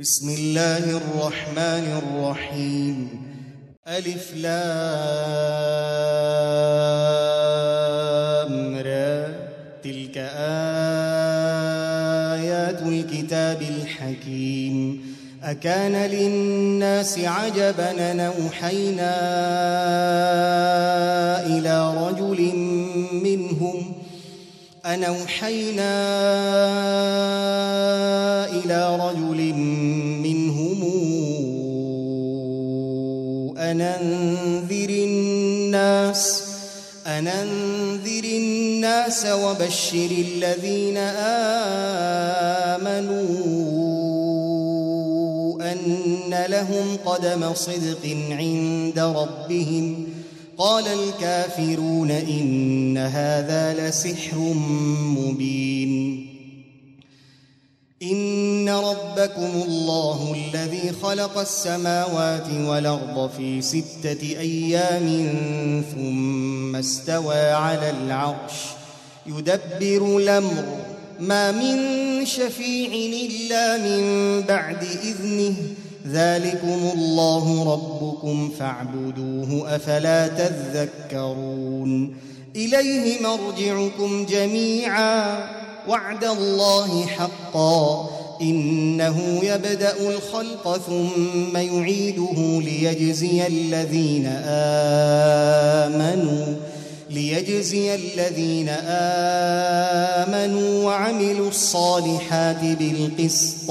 بسم الله الرحمن الرحيم. ألف لام را تلك آيات الكتاب الحكيم. أكان للناس عجبا نوحينا إلى رجل منهم أن أوحينا إلى رجل منهم أن أنذر الناس أن أنذر الناس وبشر الذين آمنوا أن لهم قدم صدق عند ربهم. قال الكافرون إن هذا لسحر مبين. إن ربكم الله الذي خلق السماوات والأرض في ستة أيام ثم استوى على العرش يدبر الأمر. ما من شفيع إلا من بعد إذنه ذلكم الله ربكم فاعبدوه أفلا تذكرون إليه مرجعكم جميعا وعد الله حقا إنه يبدأ الخلق ثم يعيده ليجزي الذين آمنوا ليجزي الذين آمنوا وعملوا الصالحات بالقسط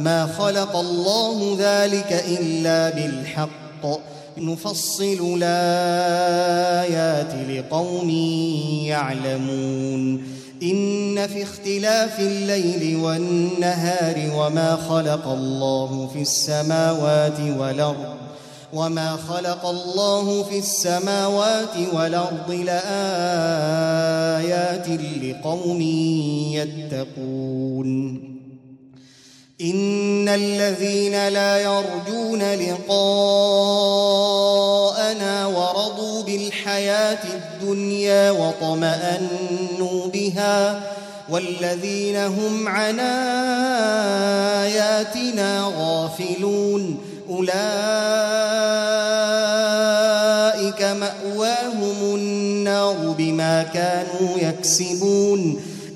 ما خلق الله ذلك إلا بالحق. نفصل الآيات لقوم يعلمون. إن في اختلاف الليل والنهار وما خلق الله في السماوات والأرض وما خلق الله في السماوات والأرض لآيات لقوم يتقون. إن الذين لا يرجون لقاءنا ورضوا بالحياة الدنيا وطمأنوا بها والذين هم عن آياتنا غافلون أولئك مأواهم النار بما كانوا يكسبون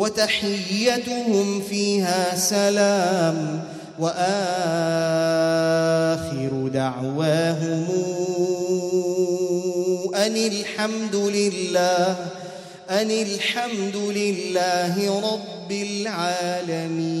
وتحيتهم فيها سلام وآخر دعواهم أن الحمد لله أن الحمد لله رب العالمين.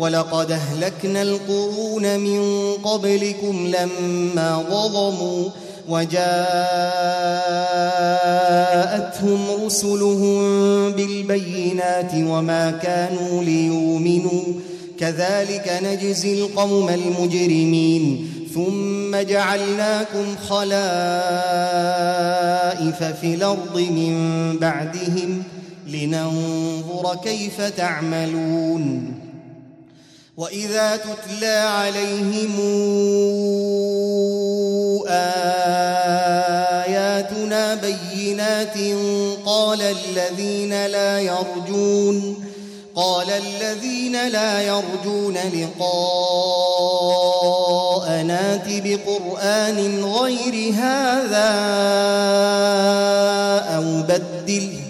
ولقد أهلكنا القرون من قبلكم لما ظلموا وجاءتهم رسلهم بالبينات وما كانوا ليؤمنوا. كذلك نجزي القوم المجرمين. ثم جعلناكم خلائف في الأرض من بعدهم لننظر كيف تعملون. واذا تتلى عليهم اياتنا بينات قال الذين لا يرجون قال الذين لا يرجون لقاء نات بقران غير هذا أو بدله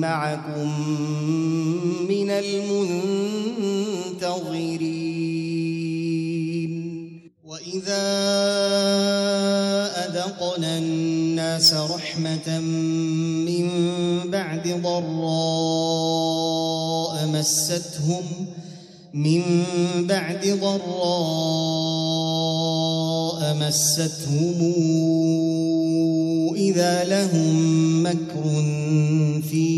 معكم من المنتظرين. وإذا أذقنا الناس رحمة من بعد ضراء مستهم من بعد ضراء مستهم إذا لهم مكر في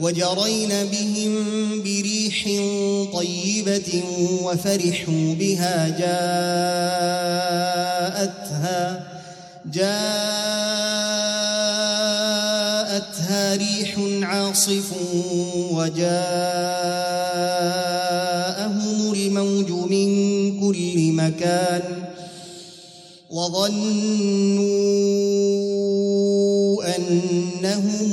وجرين بهم بريح طيبة وفرحوا بها جاءتها جاءتها ريح عاصف وجاءهم الموج من كل مكان وظنوا أنهم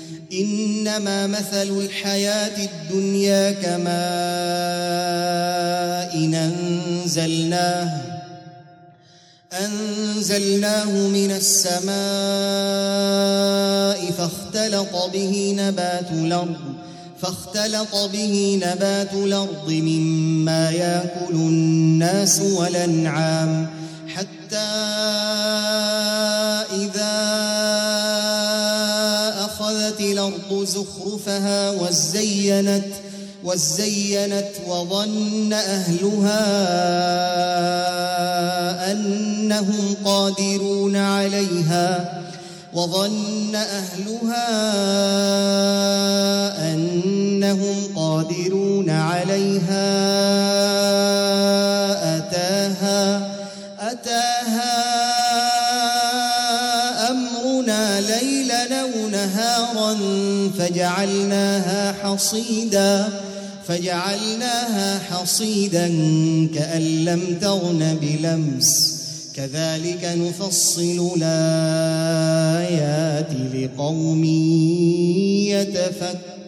إنما مثل الحياة الدنيا كماء إن أنزلناه أنزلناه من السماء فاختلط به نبات الأرض فاختلط به نبات الأرض مما يأكل الناس والأنعام حتى إذا أخذت الأرض زخرفها وزينت وزينت وظن أهلها أنهم قادرون عليها وظن أهلها أنهم قادرون عليها. فجعلناها حصيدا فجعلناها حصيدا كأن لم تغن بلمس. كذلك نفصل الآيات لقوم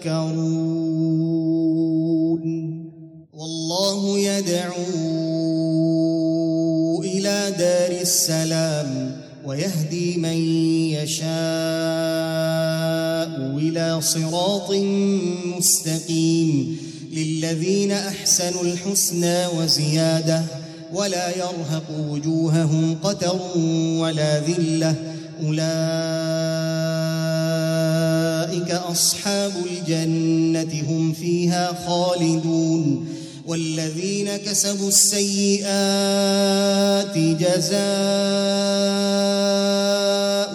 يتفكرون. والله يدعو إلى دار السلام ويهدي من يشاء. إلى صراط مستقيم للذين أحسنوا الحسنى وزيادة ولا يرهق وجوههم قتر ولا ذلة أولئك أصحاب الجنة هم فيها خالدون والذين كسبوا السيئات جزاء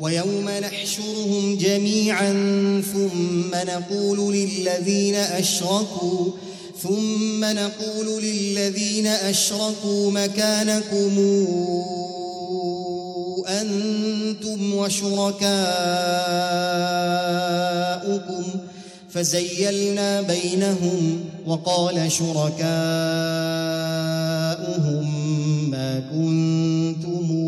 ويوم نحشرهم جميعا ثم نقول للذين أشركوا ثم نقول للذين أشركوا مكانكم أنتم وشركاؤكم. فزيلنا بينهم وقال شركاؤهم ما كنتم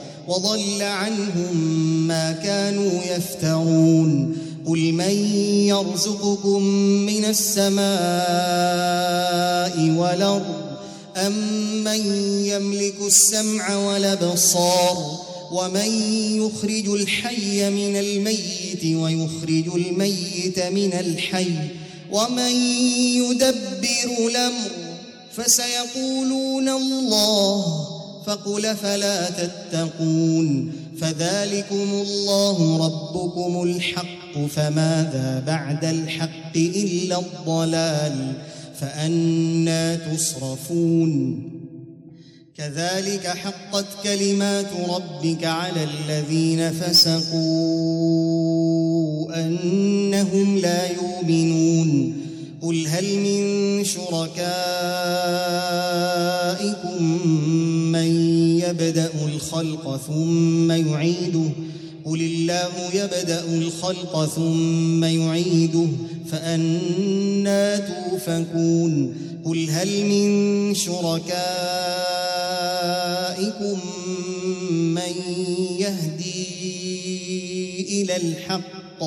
وضل عنهم ما كانوا يفترون. قل من يرزقكم من السماء والأرض أمن يملك السمع والأبصار ومن يخرج الحي من الميت ويخرج الميت من الحي ومن يدبر الأمر فسيقولون الله فقل فلا تتقون فذلكم الله ربكم الحق فماذا بعد الحق إلا الضلال فأنا تصرفون كذلك حقت كلمات ربك على الذين فسقوا أنهم لا يؤمنون قل هل من شركائكم يبدأ الخلق ثم يعيده. قل الله يبدأ الخلق ثم يعيده. فأنا توفكون. قل هل من شركائكم من يهدي إلى الحق؟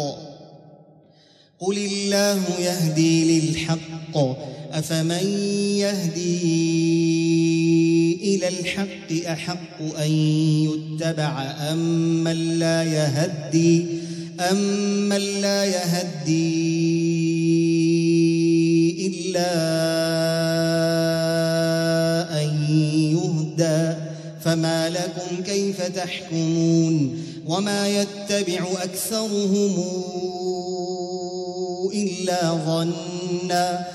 قل الله يهدي للحق. أفمن يهدي إلى الحق أحق أن يتبع أم من لا يهدي أم من لا يهدي إلا أن يهدى فما لكم كيف تحكمون وما يتبع أكثرهم إلا ظنّا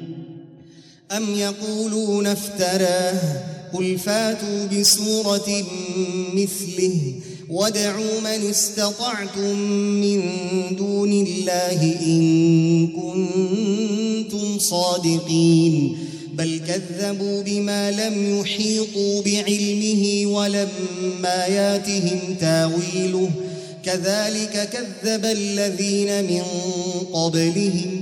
أم يقولون افتراه؟ قل فاتوا بسورة مثله وادعوا من استطعتم من دون الله إن كنتم صادقين. بل كذبوا بما لم يحيطوا بعلمه ولما ياتهم تاويله. كذلك كذب الذين من قبلهم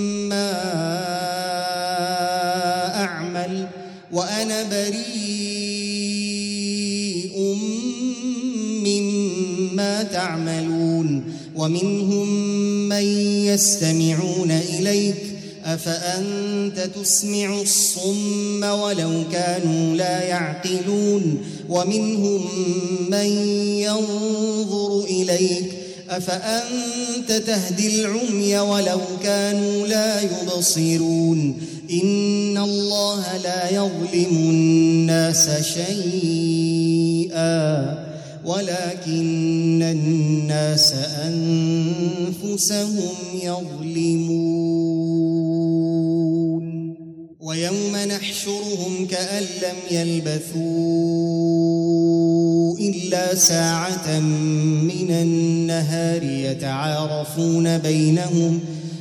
وأنا بريء مما تعملون ومنهم من يستمعون إليك أفأنت تسمع الصم ولو كانوا لا يعقلون ومنهم من ينظر إليك أفأنت تهدي العمي ولو كانوا لا يبصرون إن الله لا يظلم الناس شيئا ولكن الناس أنفسهم يظلمون ويوم نحشرهم كأن لم يلبثوا إلا ساعة من النهار يتعارفون بينهم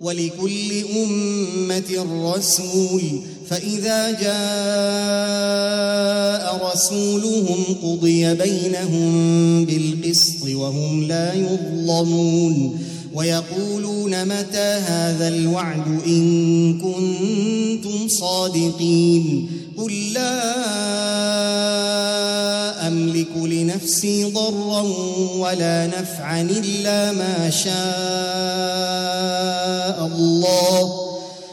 ولكل أمة رسول فإذا جاء رسولهم قضي بينهم بالقسط وهم لا يظلمون. ويقولون متى هذا الوعد إن كنتم صادقين قل لا أملك لنفسي ضرا ولا نفعا إلا ما شاء الله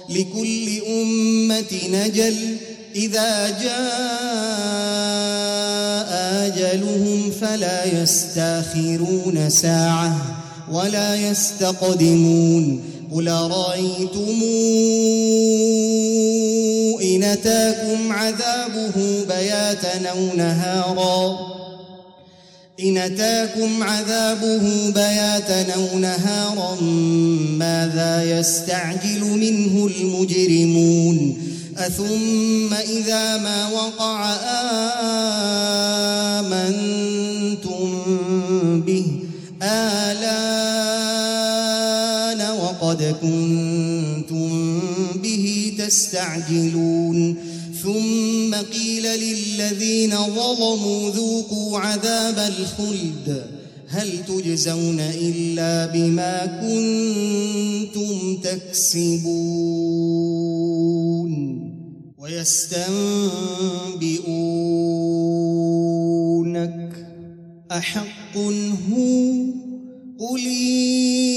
لكل أمة نجل إذا جاء أجلهم فلا يستأخرون ساعة ولا يستقدمون قل رأيتم إن أتاكم عذابه بياتا أو نهارا؟ إن أتاكم عذابه بياتا أو نهارا ماذا يستعجل منه المجرمون؟ أثم إذا ما وقع آمنتم وقد كنتم به تستعجلون. ثم قيل للذين ظلموا ذوقوا عذاب الخلد. هل تجزون إلا بما كنتم تكسبون؟ ويستنبئونك. أحق هو؟ قلي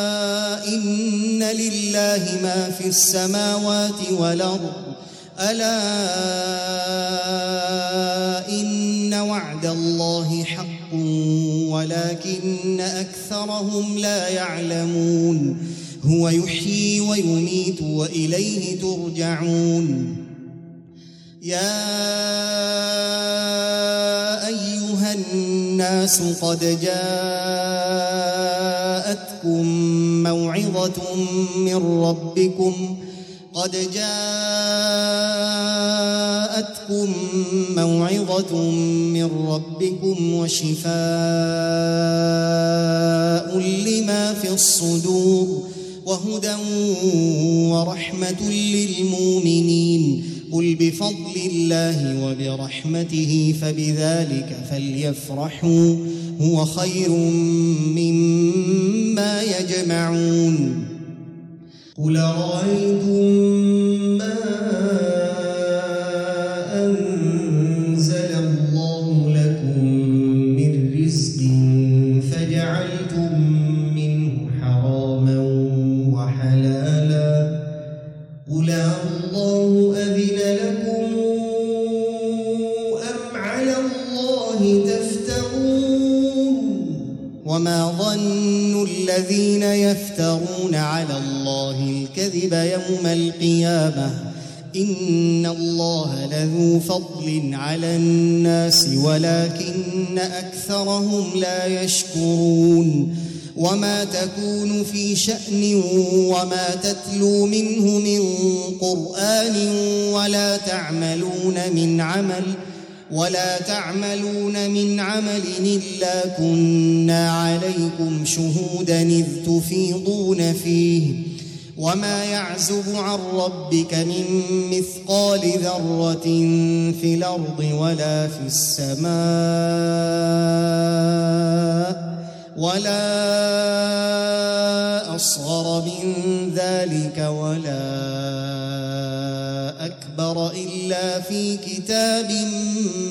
إن لله ما في السماوات والأرض ألا إن وعد الله حق ولكن أكثرهم لا يعلمون هو يحيي ويميت وإليه ترجعون يا أيها الناس قد جاءتكم موعظة من ربكم. قد جاءتكم موعظة من ربكم وشفاء لما في الصدور وهدى ورحمة للمؤمنين. قل بفضل الله وبرحمته فبذلك فليفرحوا. هو خير مما يجمعون قل رأيتم يفترون على الله الكذب يوم القيامة. إن الله لذو فضل على الناس ولكن أكثرهم لا يشكرون. وما تكون في شأن وما تتلو منه من قرآن ولا تعملون من عمل ولا تعملون من عمل إلا كنا عليكم شهودا إذ تفيضون فيه. وما يعزب عن ربك من مثقال ذرة في الأرض ولا في السماء ولا أصغر من ذلك ولا أكبر إلا في كتاب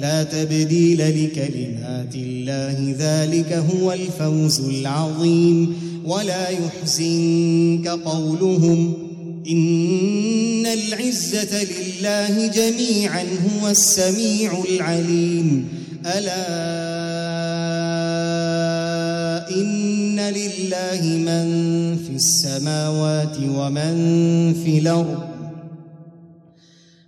لا تبديل لكلمات الله ذلك هو الفوز العظيم. ولا يحزنك قولهم إن العزة لله جميعا هو السميع العليم. ألا إن لله من في السماوات ومن في الأرض.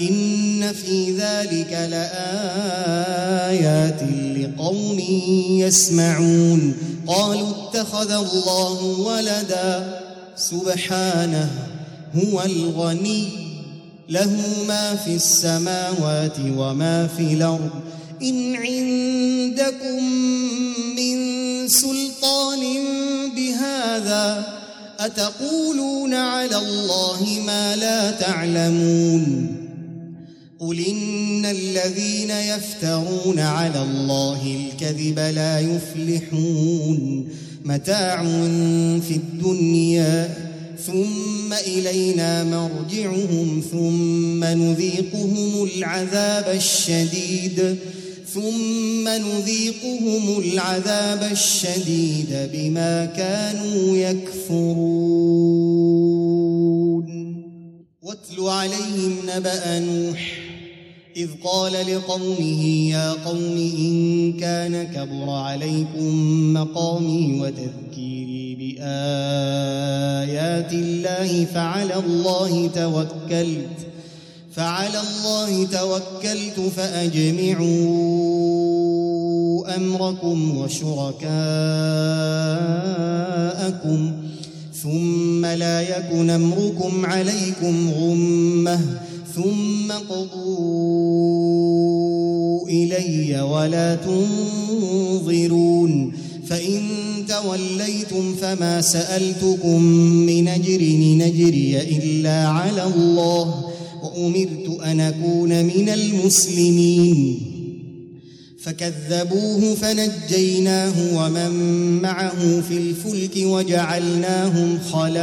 إن في ذلك لآيات لقوم يسمعون. قالوا اتخذ الله ولدا. سبحانه هو الغني. له ما في السماوات وما في الأرض. إن عندكم من سلطان بهذا أتقولون على الله ما لا تعلمون. قل إن الذين يفترون على الله الكذب لا يفلحون متاع في الدنيا ثم إلينا مرجعهم ثم نذيقهم العذاب الشديد ثم نذيقهم العذاب الشديد بما كانوا يكفرون واتل عليهم نبأ نوح إذ قال لقومه يا قوم إن كان كبر عليكم مقامي وتذكيري بآيات الله فعلى الله توكلت فعلى الله توكلت فأجمعوا أمركم وشركاءكم ثم لا يكن أمركم عليكم غمة. ثم قضوا إلي ولا تنظرون فإن توليتم فما سألتكم من أجر نجري إلا على الله وأمرت أن أكون من المسلمين فكذبوه فنجيناه ومن معه في الفلك وجعلناهم خلائف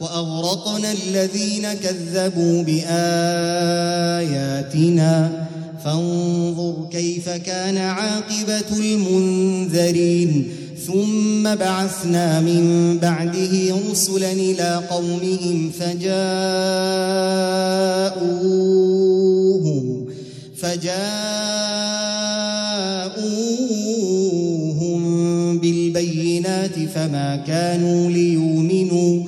وأغرقنا الذين كذبوا بآياتنا. فانظر كيف كان عاقبة المنذرين. ثم بعثنا من بعده رسلا إلى قومهم فجاءوهم فجاءوهم بالبينات فما كانوا ليؤمنوا.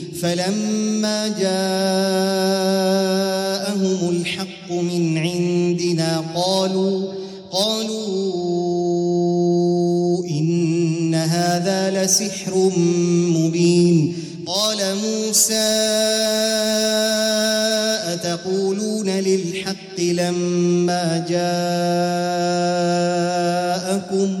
فلما جاءهم الحق من عندنا قالوا قالوا إن هذا لسحر مبين. قال موسى أتقولون للحق لما جاءكم؟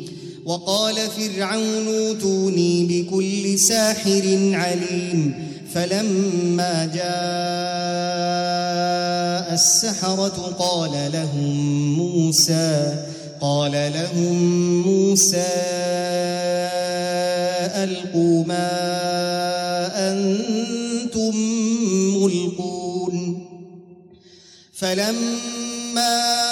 وقال فرعون أوتوني بكل ساحر عليم فلما جاء السحرة قال لهم موسى قال لهم موسى ألقوا ما أنتم ملقون فلما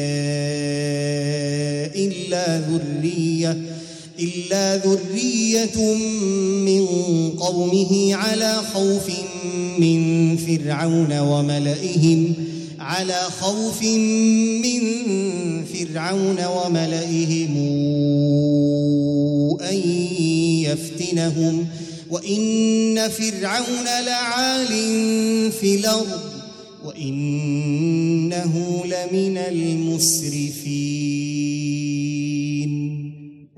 إلا ذرية من قومه على خوف من فرعون وملئهم على خوف من فرعون وملئهم أن يفتنهم. وإن فرعون لعال في الأرض وإنه لمن المسرفين.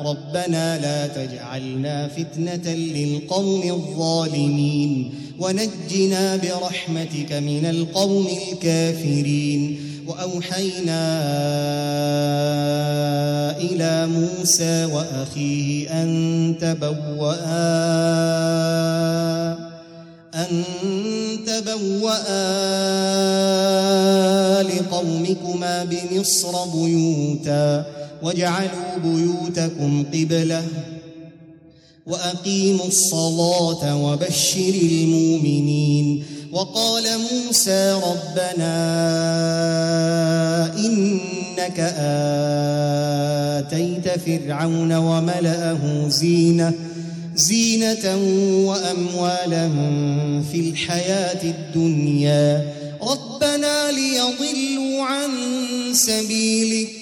ربنا لا تجعلنا فتنة للقوم الظالمين ونجنا برحمتك من القوم الكافرين وأوحينا إلى موسى وأخيه أن تبوأ أن تبوأ لقومكما بمصر بيوتا واجعلوا بيوتكم قبلة وأقيموا الصلاة وبشر المؤمنين وقال موسى ربنا إنك آتيت فرعون وملأه زينة زينة وأموالا في الحياة الدنيا ربنا ليضلوا عن سبيلك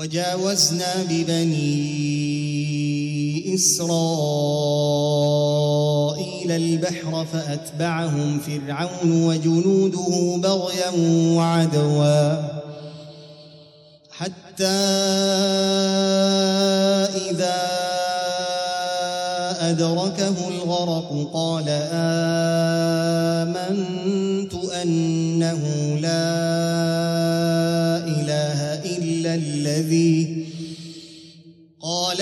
وجاوزنا ببني إسرائيل البحر فأتبعهم فرعون وجنوده بغيا وعدوا حتى إذا أدركه الغرق قال آمنت أنه لا الذي قال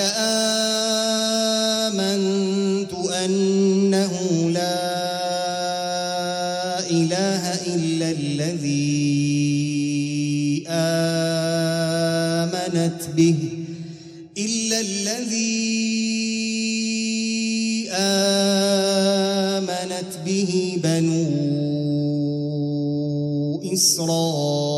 آمنت أنه لا إله إلا الذي آمنت به إلا الذي آمنت به بنو إسرائيل.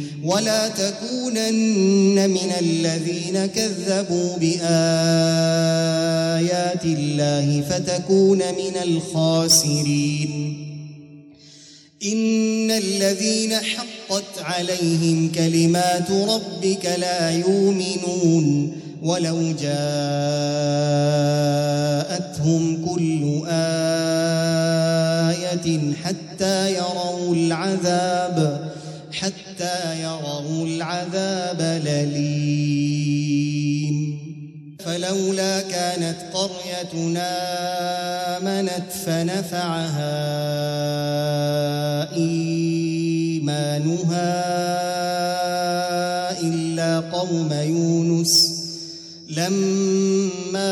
ولا تكونن من الذين كذبوا بآيات الله فتكون من الخاسرين. إن الذين حقت عليهم كلمات ربك لا يؤمنون ولو جاءتهم كل آية حتى يروا العذاب حتى يروا العذاب الأليم فلولا كانت قريتنا آمنت فنفعها إيمانها إلا قوم يونس. لما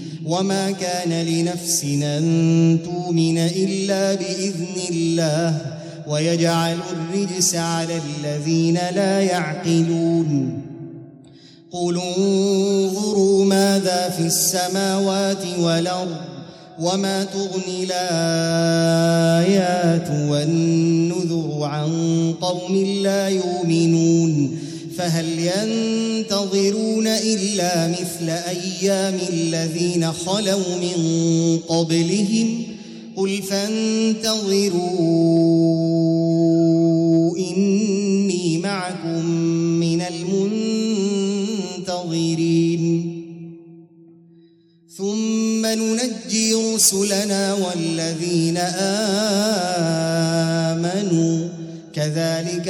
وما كان لنفس أن تؤمن إلا بإذن الله ويجعل الرجس على الذين لا يعقلون. قل انظروا ماذا في السماوات والأرض وما تغني الآيات والنذر عن قوم لا يؤمنون. فهل ينتظرون إلا مثل أيام الذين خلوا من قبلهم؟ قل فانتظروا إني معكم من المنتظرين. ثم ننجي رسلنا والذين آمنوا. كذلك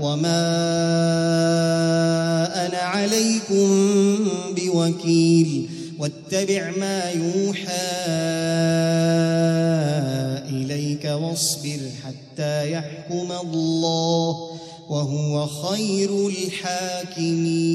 وما أنا عليكم بوكيل واتبع ما يوحى اليك واصبر حتى يحكم الله وهو خير الحاكمين